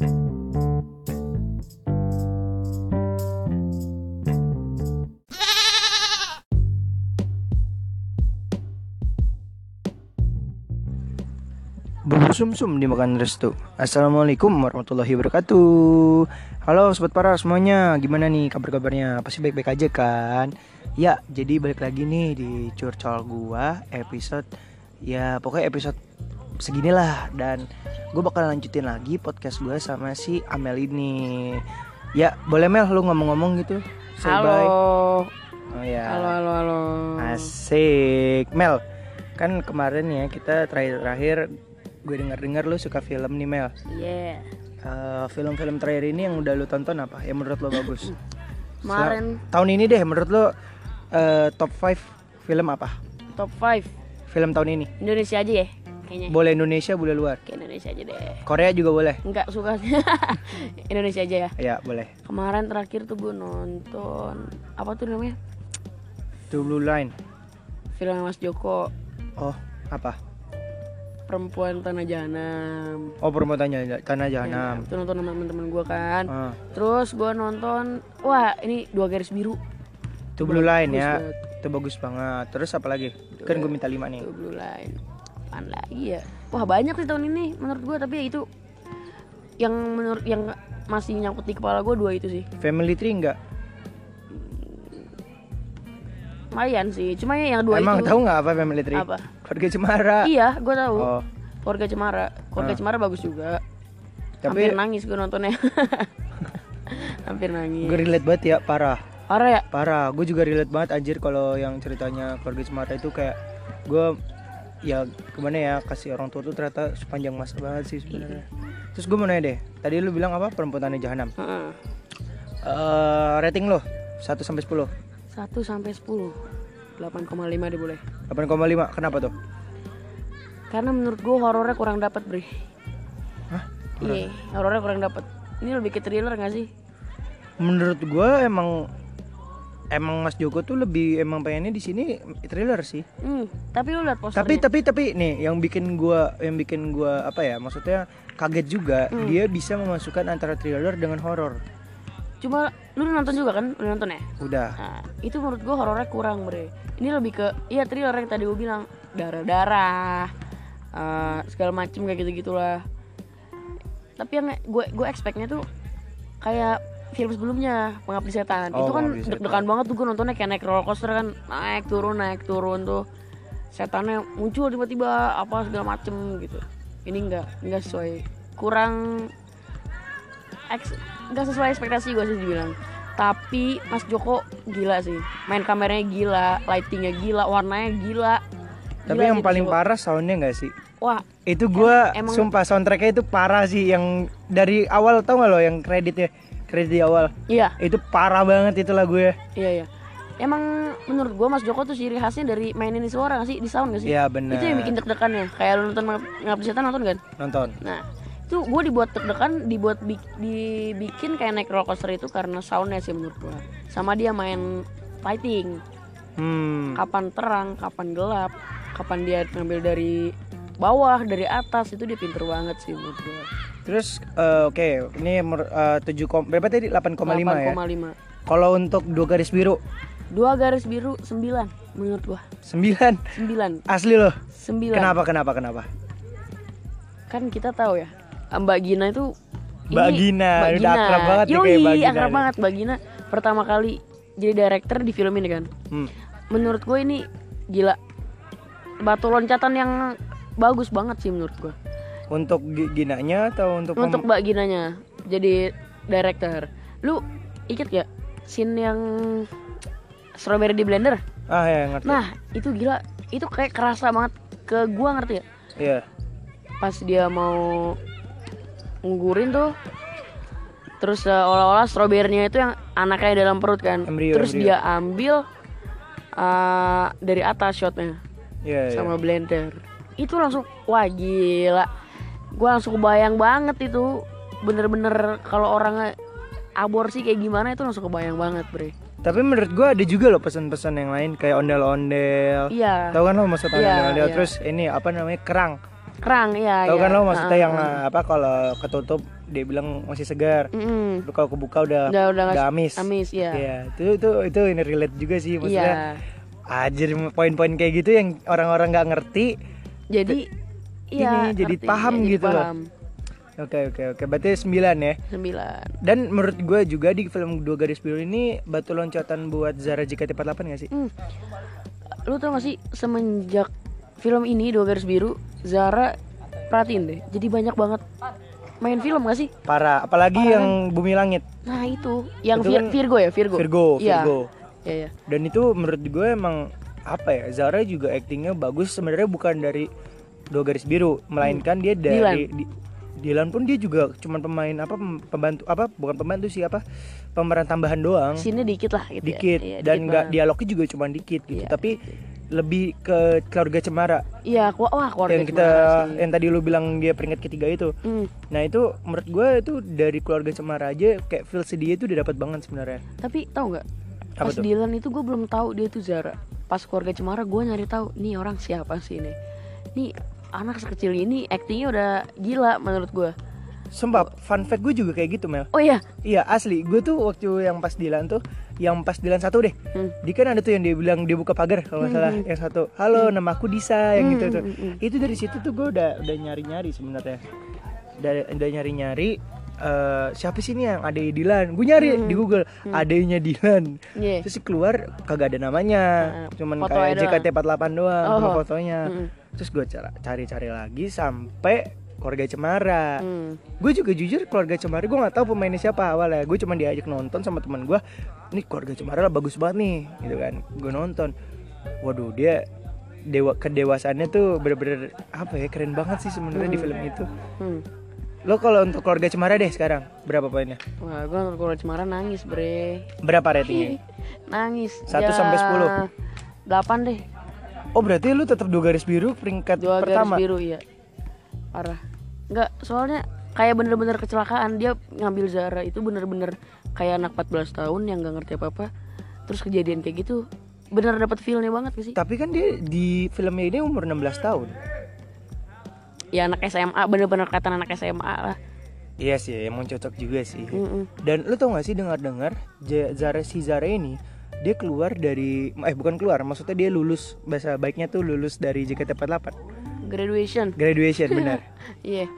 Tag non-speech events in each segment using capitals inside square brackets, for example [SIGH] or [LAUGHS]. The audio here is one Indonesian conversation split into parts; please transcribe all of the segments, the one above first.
Bubur sumsum dimakan restu. Assalamualaikum warahmatullahi wabarakatuh. Halo sobat para semuanya, gimana nih kabar-kabarnya? Pasti baik-baik aja kan? Ya, jadi balik lagi nih di curcol gua episode ya pokoknya episode seginilah dan gue bakal lanjutin lagi podcast gue sama si Amel ini. Ya, boleh Mel lu ngomong-ngomong gitu? Say Halo. bye. Oh ya. Halo, halo, halo. Asik Mel Kan kemarin ya kita terakhir-terakhir Gue denger-dengar lu suka film nih Mel Yeah. Eh, Film-film terakhir ini yang udah lu tonton apa? Yang menurut lo bagus? [CLEARS THROAT] Kemarin Sel- Tahun ini deh menurut lo eh, Top 5 film apa? top 5 Film tahun ini Indonesia aja ya kayaknya. Boleh Indonesia boleh luar Ke Indonesia aja deh. Korea juga boleh Enggak suka [LAUGHS] Indonesia aja ya. Ya boleh Kemarin terakhir tuh gue nonton apa tuh namanya? Two Blue Line Film Mas Joko Oh apa? Perempuan Tanah Jahanam. Oh permontanya Tanah Jahanam Ya, itu nonton sama temen-temen gue kan. Ah, Terus gue nonton wah ini dua garis biru. Two Blue Line ya. Itu bagus banget Terus apa lagi? Kan gue minta 5 nih Itu blue line. Apaan lagi ya? Wah banyak sih tahun ini menurut gue tapi ya itu yang menurut yang masih nyangkut di kepala gue dua itu sih. Family Tree enggak? lumayan sih cuma ya yang dua Emang itu tahu nggak apa Family Tree? apa Keluarga Cemara. iya gue tahu Oh, keluarga cemara keluarga Ah. cemara bagus juga tapi hampir nangis gue nontonnya [LAUGHS] hampir nangis gue relate banget ya, parah. parah ya Parah, gue juga relate banget anjir kalau yang ceritanya keluarga Cemara itu kayak gue ya gimana ya kasih orang tua tuh ternyata sepanjang masa banget sih sebenarnya. Terus gue mau nanya deh, tadi lu bilang apa perempuan Tanah jahanam? Heeh. Eh rating lo 1 sampai 10. satu sampai sepuluh 8,5 deh boleh 8,5. Kenapa tuh? karena menurut gue horornya kurang dapat bre Hah? iya horornya kurang dapat ini lebih ke thriller gak sih Menurut gue emang emang Mas Joko tuh lebih emang pengennya di sini thriller sih. hmm, tapi lu tapi posternya tapi tapi nih yang bikin gua yang bikin gua apa ya maksudnya kaget juga Hmm. dia bisa memasukkan antara thriller dengan horor cuma lu udah nonton juga kan udah nonton ya udah Nah, itu menurut gua horornya kurang bre. Ini lebih ke iya thriller yang tadi gua bilang darah-darah, eh, segala macem kayak gitu gitulah. Tapi yang gue gue expectnya tuh kayak film sebelumnya pengabdi setan. Oh, itu kan deg-degan banget tuh gue nontonnya kayak naik roller coaster kan naik turun naik turun tuh. Setannya muncul tiba-tiba apa segala macem gitu. Ini enggak enggak sesuai. Kurang ex nggak sesuai ekspektasi gue sih dibilang. Tapi Mas Joko gila sih. Main kameranya gila lightingnya gila warnanya gila. Tapi Gila yang sih paling Joko. parah soundnya nggak sih? Wah itu gua emang- sumpah soundtracknya itu parah sih yang dari awal tau gak lo yang kreditnya kredit di awal. Iya. Itu parah banget itu lagu ya. Iya iya. Emang menurut gue Mas Joko tuh ciri khasnya dari mainin di suara gak sih? Di sound gak sih? Iya benar itu yang bikin deg-degan ya kayak lu nonton ngabdi setan nonton kan nonton. Nah itu gue dibuat deg-degan dibuat bi- dibikin kayak naik roller coaster itu karena soundnya sih menurut gue sama dia main lighting hmm. Kapan terang, kapan gelap, kapan dia ngambil dari bawah, dari atas itu dia pinter banget sih menurut gue. Terus eh, oke ini mer- eh, 7 kom berapa tadi 8,5 ya 8,5. kalau untuk dua garis biru Dua garis biru 9 menurut gua. 9 9. asli loh 9. kenapa kenapa kenapa Kan kita tahu ya, Mbak Gina itu Mbak ini- Gina, Mbak udah akrab banget nih Yoi, kayak Mbak Gina akrab nih. banget Mbak Gina pertama kali jadi director di film ini kan. hmm. Menurut gue ini gila. Batu loncatan yang bagus banget sih menurut gua. Untuk gi- ginanya atau untuk untuk Mbak Ginanya jadi director. Lu ikut gak scene yang strawberry di blender? Ah ya ngerti. Nah itu gila. Itu kayak kerasa banget. Ke gua ngerti ya iya. Pas dia mau ngugurin tuh terus eh, olah-olah strawberry-nya itu yang anaknya dalam perut kan. Embrio, terus embrio. dia ambil eh, dari atas shotnya iya iya. sama blender. Itu langsung wah gila gua langsung kebayang banget itu. Bener-bener kalau orang aborsi kayak gimana itu langsung kebayang banget bre. Tapi menurut gua ada juga loh pesan-pesan yang lain kayak ondel-ondel. Iya. Tahu kan lo maksud Iya, ondel-ondel? iya. terus ini apa namanya kerang. Kerang iya tahu iya. kan lo maksudnya Ah, yang ah. apa kalau ketutup dia bilang masih segar. Mm-mm. Tapi kalau kebuka udah Udah udah nggak- amis. amis ya Iya, itu itu itu ini relate juga sih maksudnya. Iya. Anjir poin-poin kayak gitu yang orang-orang nggak ngerti. Jadi iya jadi ngerti, paham ya, jadi gitu loh. Oke oke oke berarti 9 ya sembilan Dan menurut gue juga di film Dua Garis Biru ini batu loncatan buat Zara JKT48 gak sih? Hmm. lu tau gak sih semenjak film ini dua garis biru Zara perhatiin deh jadi banyak banget main film gak sih Parah, apalagi yang Bumi Langit nah itu yang Itu Vir- kan Virgo ya Virgo Virgo, Iya. Virgo. Iya, iya. Dan itu menurut gue emang apa ya? Zara juga aktingnya bagus sebenarnya bukan dari Dua Garis Biru, melainkan dia dari Dilan. Di- Dilan pun dia juga cuman pemain apa pem- pembantu apa bukan pembantu sih apa pemeran tambahan doang Sini dikit lah gitu ya. dikit Iya, dan nggak dialognya juga cuma dikit gitu Iya, tapi lebih ke keluarga cemara Iya, wah keluarga yang kita Cemara sih. yang tadi lu bilang dia peringkat ketiga itu Hmm, Nah itu menurut gue itu dari keluarga Cemara aja kayak feel sedih itu udah dapat banget sebenarnya. tapi tahu nggak? Pas tuh? Dylan itu gue belum tahu dia itu Zara. Pas keluarga Cemara gue nyari tahu nih orang siapa sih ini. Nih anak sekecil ini aktingnya udah gila menurut gue. Sumpah fun fact gue juga kayak gitu Mel. Oh iya, Iya asli gue tuh waktu yang pas Dilan tuh yang pas Dilan satu deh. Hmm. Dia kan ada tuh yang dia bilang dia buka pagar kalau nggak salah yang satu. Halo nama aku Disa yang gitu tuh. hmm, hmm. Itu dari situ tuh gue udah udah nyari nyari sebenarnya. Dari udah nyari eh siapa sih ini yang ada Dilan? Gue nyari di Google adanya Dilan. Hmm. Iya. Terus keluar kagak ada namanya, Nah, cuman kayak doang. JKT48 doang Oh. fotonya. Mm-mm. Terus gue cari-cari lagi sampai keluarga Cemara. Hmm. Gue juga jujur keluarga Cemara gue nggak tahu pemainnya siapa awalnya. Gue cuma diajak nonton sama teman gue. Ini keluarga Cemara lah bagus banget nih, gitu kan. Gue nonton. Waduh dia dewa kedewasaannya tuh bener-bener apa ya keren banget sih sebenarnya di film itu. Hmm. Lo kalau untuk keluarga Cemara deh sekarang berapa poinnya? Wah, gue nonton keluarga Cemara nangis, Bre. Berapa ratingnya? [LAUGHS] Nangis. Satu sampai sepuluh? 8 deh. Oh berarti lu tetap dua garis biru peringkat Dua pertama. garis biru iya. Parah. Enggak, soalnya kayak bener-bener kecelakaan dia ngambil Zara itu bener-bener kayak anak 14 tahun yang nggak ngerti apa-apa. Terus kejadian kayak gitu bener dapet feelnya banget gak sih? Tapi kan dia di filmnya ini umur 16 tahun. Ya anak SMA bener-bener kata anak SMA lah. Iya sih, emang cocok juga sih. Mm-mm. Dan lu tau gak sih dengar-dengar Zara si Zara ini dia keluar dari eh bukan keluar, maksudnya dia lulus bahasa baiknya tuh lulus dari JKT48. Graduation. Graduation benar. [LAUGHS] Iya.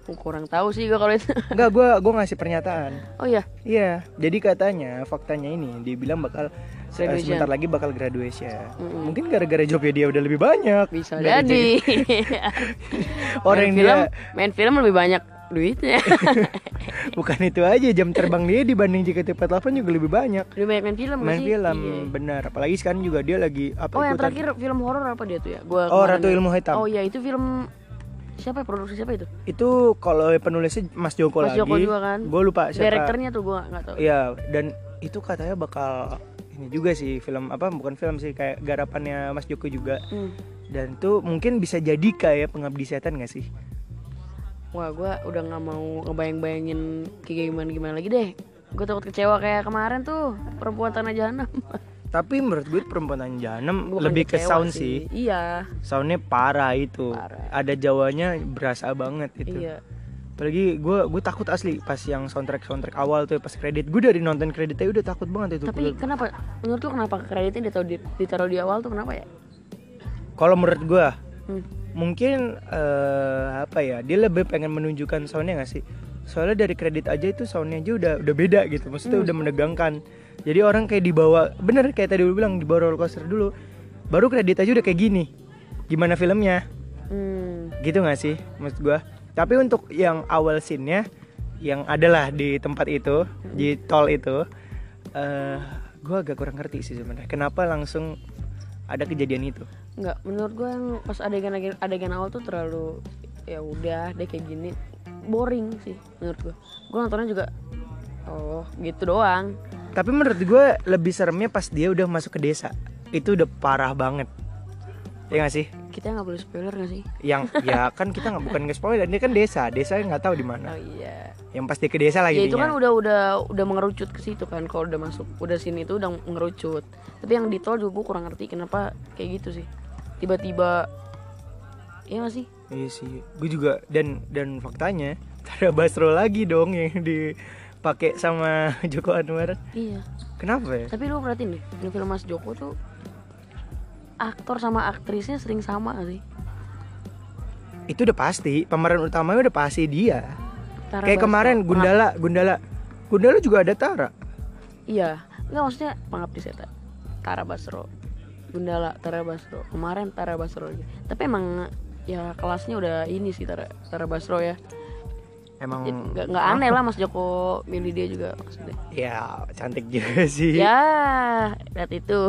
Aku kurang tahu sih gue kalau itu. Enggak, gua gua ngasih pernyataan. Oh iya. Iya, jadi katanya faktanya ini dia bilang bakal Graduation. sebentar lagi bakal graduation. Mm-mm. Mungkin gara-gara jobnya dia udah lebih banyak. Bisa dari jadi. [LAUGHS] Orang main film, dia main film lebih banyak duitnya. [LAUGHS] bukan itu aja jam terbang dia dibanding JKT48 juga lebih banyak. lebih banyak main film Main sih? film Iya. benar, apalagi sekarang juga dia lagi apa Oh yang terakhir film horor apa dia tuh ya? Gua Oh, Ratu. Ilmu Hitam. Oh iya itu film siapa ya? produksi siapa itu? Itu kalau penulisnya Mas Joko Mas lagi. Joko juga kan? Gue lupa siapa. Direkturnya tuh gua nggak tahu. Iya, dan itu katanya bakal ini juga sih film apa bukan film sih kayak garapannya Mas Joko juga. Hmm. Dan tuh mungkin bisa jadi kayak pengabdi setan gak sih? Wah gua udah nggak mau ngebayang-bayangin kayak gimana gimana lagi deh. Gue takut kecewa kayak kemarin tuh perempuan tanah jahanam. [LAUGHS] Tapi menurut gue perempuan Jahanam Bukan lebih ke sound sih. Iya. Soundnya parah itu. Parah. Ada Jawanya berasa banget itu. Iya. Apalagi gue gue takut asli pas yang soundtrack soundtrack awal tuh pas kredit. Gue dari nonton kreditnya udah takut banget itu. Tapi kenapa? Menurut lu kenapa kreditnya ditaruh di, ditaruh di awal tuh kenapa ya? Kalau menurut gue Hmm. mungkin eh, apa ya dia lebih pengen menunjukkan soundnya gak sih soalnya dari kredit aja itu soundnya aja udah udah beda gitu maksudnya Hmm. udah menegangkan jadi orang kayak dibawa bener kayak tadi lu bilang dibawa roller coaster dulu baru kredit aja udah kayak gini gimana filmnya Hmm. gitu gak sih maksud gua tapi untuk yang awal scene-nya yang adalah di tempat itu di tol itu eh gua agak kurang ngerti sih sebenarnya kenapa langsung ada kejadian itu Enggak, menurut gue yang pas adegan adegan, adegan awal tuh terlalu ya udah deh kayak gini boring sih menurut gue. Gue nontonnya juga oh gitu doang. Tapi menurut gue lebih seremnya pas dia udah masuk ke desa. Itu udah parah banget. Ya gak sih? Kita nggak boleh spoiler gak sih? Yang ya [LAUGHS] kan kita nggak bukan nge-spoiler, dia kan desa. Desa nggak tahu di mana. Oh iya. Yang pasti ke desa lah Ya itu kan udah udah udah mengerucut ke situ kan kalau udah masuk udah sini itu udah mengerucut. Tapi yang di tol juga gue kurang ngerti kenapa kayak gitu sih. Tiba-tiba Iya gak sih? Iya sih. Gue juga dan dan faktanya [LAUGHS] Tara Basro lagi dong yang dipakai sama [LAUGHS] Joko Anwar. iya Kenapa ya? tapi lu perhatiin deh di film Mas Joko tuh aktor sama aktrisnya sering sama gak sih Itu udah pasti, pemeran utamanya udah pasti dia. Tara Kayak Basro. kemarin Gundala, Gundala. Gundala juga ada Tara. iya nggak maksudnya pengabdi setan Tara Basro Gundala Tara Basro kemarin Tara Basro tapi emang ya kelasnya udah ini sih Tara Tara Basro ya Emang nggak nggak aneh lah Mas Joko milih dia juga maksudnya ya cantik juga sih. ya lihat itu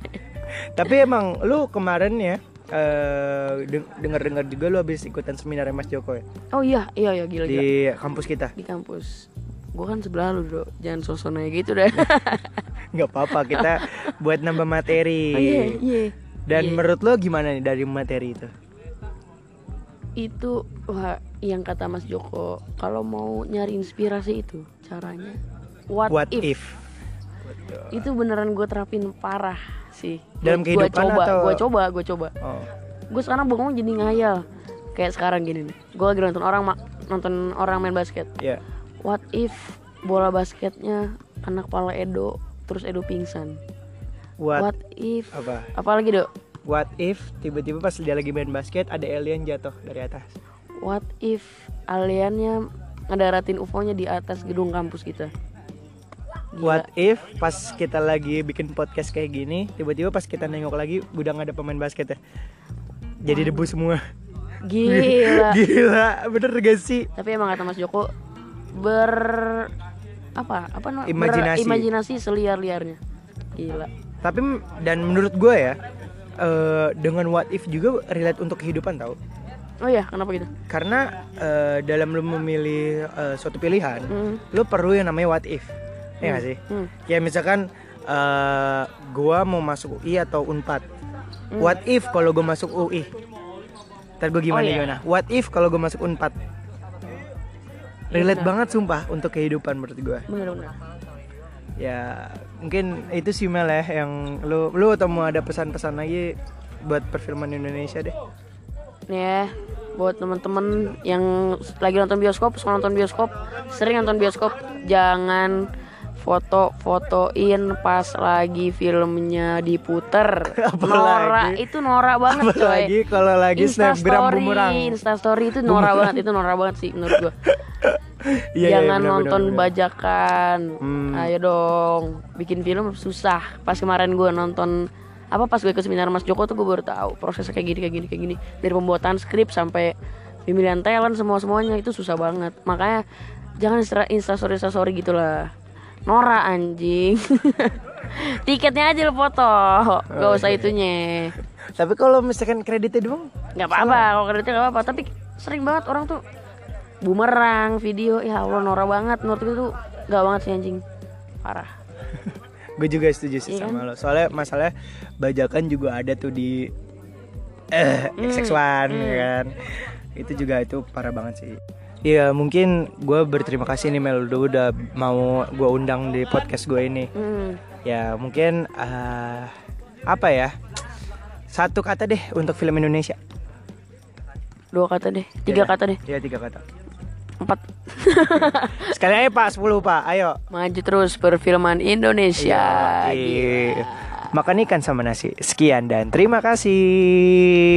[LAUGHS] Tapi emang lu kemarin ya eh dengar-dengar juga lu habis ikutan seminar Mas Joko ya oh iya iya iya gila gila di kampus kita. di kampus gue kan sebelah lu dong jangan sosonnya gitu deh [LAUGHS] nggak apa-apa kita buat nambah materi. oh, [LAUGHS] iya iya Dan Iya. menurut lo gimana nih dari materi itu? itu wah yang kata Mas Joko kalau mau nyari inspirasi itu caranya what, What if, if? Itu beneran gue terapin parah sih Dalam gue kehidupan coba atau- gue coba gue coba Oh. gue sekarang bangun jadi ngayal kayak sekarang gini nih gue lagi nonton orang ma- nonton orang main basket Ya. what if bola basketnya kena kepala Edo terus Edo pingsan What, what if apa? apalagi dok What if tiba-tiba pas dia lagi main basket ada alien jatuh dari atas? what if aliennya ngedaratin UFO-nya di atas gedung kampus kita. What if pas kita lagi bikin podcast kayak gini, tiba-tiba pas kita nengok lagi udah nggak ada pemain basket ya? Jadi debu semua. Gila. [LAUGHS] Gila, bener gak sih? Tapi emang kata Mas Joko ber apa apa namanya Imajinasi. imajinasi seliar-liarnya. Gila. Tapi dan menurut gue ya, eh, dengan what if juga relate untuk kehidupan tau. Oh iya, kenapa gitu? Karena eh, dalam lu memilih eh, suatu pilihan, Hmm. lu perlu yang namanya what if. Ya gak sih? Hmm. Kayak misalkan eh gua mau masuk UI atau Unpad. Hmm. What if kalau gue masuk UI? Ntar gue gimana Oh, iya. gimana? What if kalau gue masuk Unpad? Relate benar. banget sumpah untuk kehidupan menurut gue. Bener-bener. Ya mungkin itu sih Mel ya yang lu lu atau mau ada pesan-pesan lagi buat perfilman Indonesia deh. Nih ya, buat temen-temen yang lagi nonton bioskop, suka nonton bioskop, sering nonton bioskop, jangan foto-fotoin pas lagi filmnya diputer. [LAUGHS] Apalagi- Nora itu norak banget coy. Apalagi kalau lagi snapgram bumerang. Instastory itu norak banget, itu norak banget sih menurut gua. [LAUGHS] Iya, iya, Jangan benar, nonton benar, benar. bajakan. Hmm. Ayo dong, bikin film susah. Pas kemarin gua nonton apa pas gue ke seminar Mas Joko tuh gue baru tahu prosesnya kayak gini kayak gini kayak gini dari pembuatan skrip sampai pemilihan talent semua semuanya itu susah banget makanya jangan insta instastory instastory gitulah Nora anjing. [LAUGHS] Tiketnya aja lo foto. Gak usah itunya. Tapi kalau misalkan kreditnya doang, nggak apa-apa kalau kreditnya nggak apa-apa. Tapi sering banget orang tuh bumerang video. Ya Allah Nora banget. Menurut gue tuh gak banget sih anjing. Parah. [LAUGHS] Gue juga setuju sih Iya sama lo. Soalnya masalah bajakan juga ada tuh di eh Hmm. XX1 ya kan. Itu juga itu parah banget sih. Iya mungkin gue berterima kasih nih Mel udah, udah mau gue undang di podcast gue ini. hmm. Ya mungkin eh, apa ya satu kata deh untuk film Indonesia. dua kata deh tiga Iya. kata deh Iya tiga kata. empat [LAUGHS] Sekali aja pak 10 pak. Ayo. maju terus perfilman Indonesia Iya. Makan ikan sama nasi. Sekian dan terima kasih.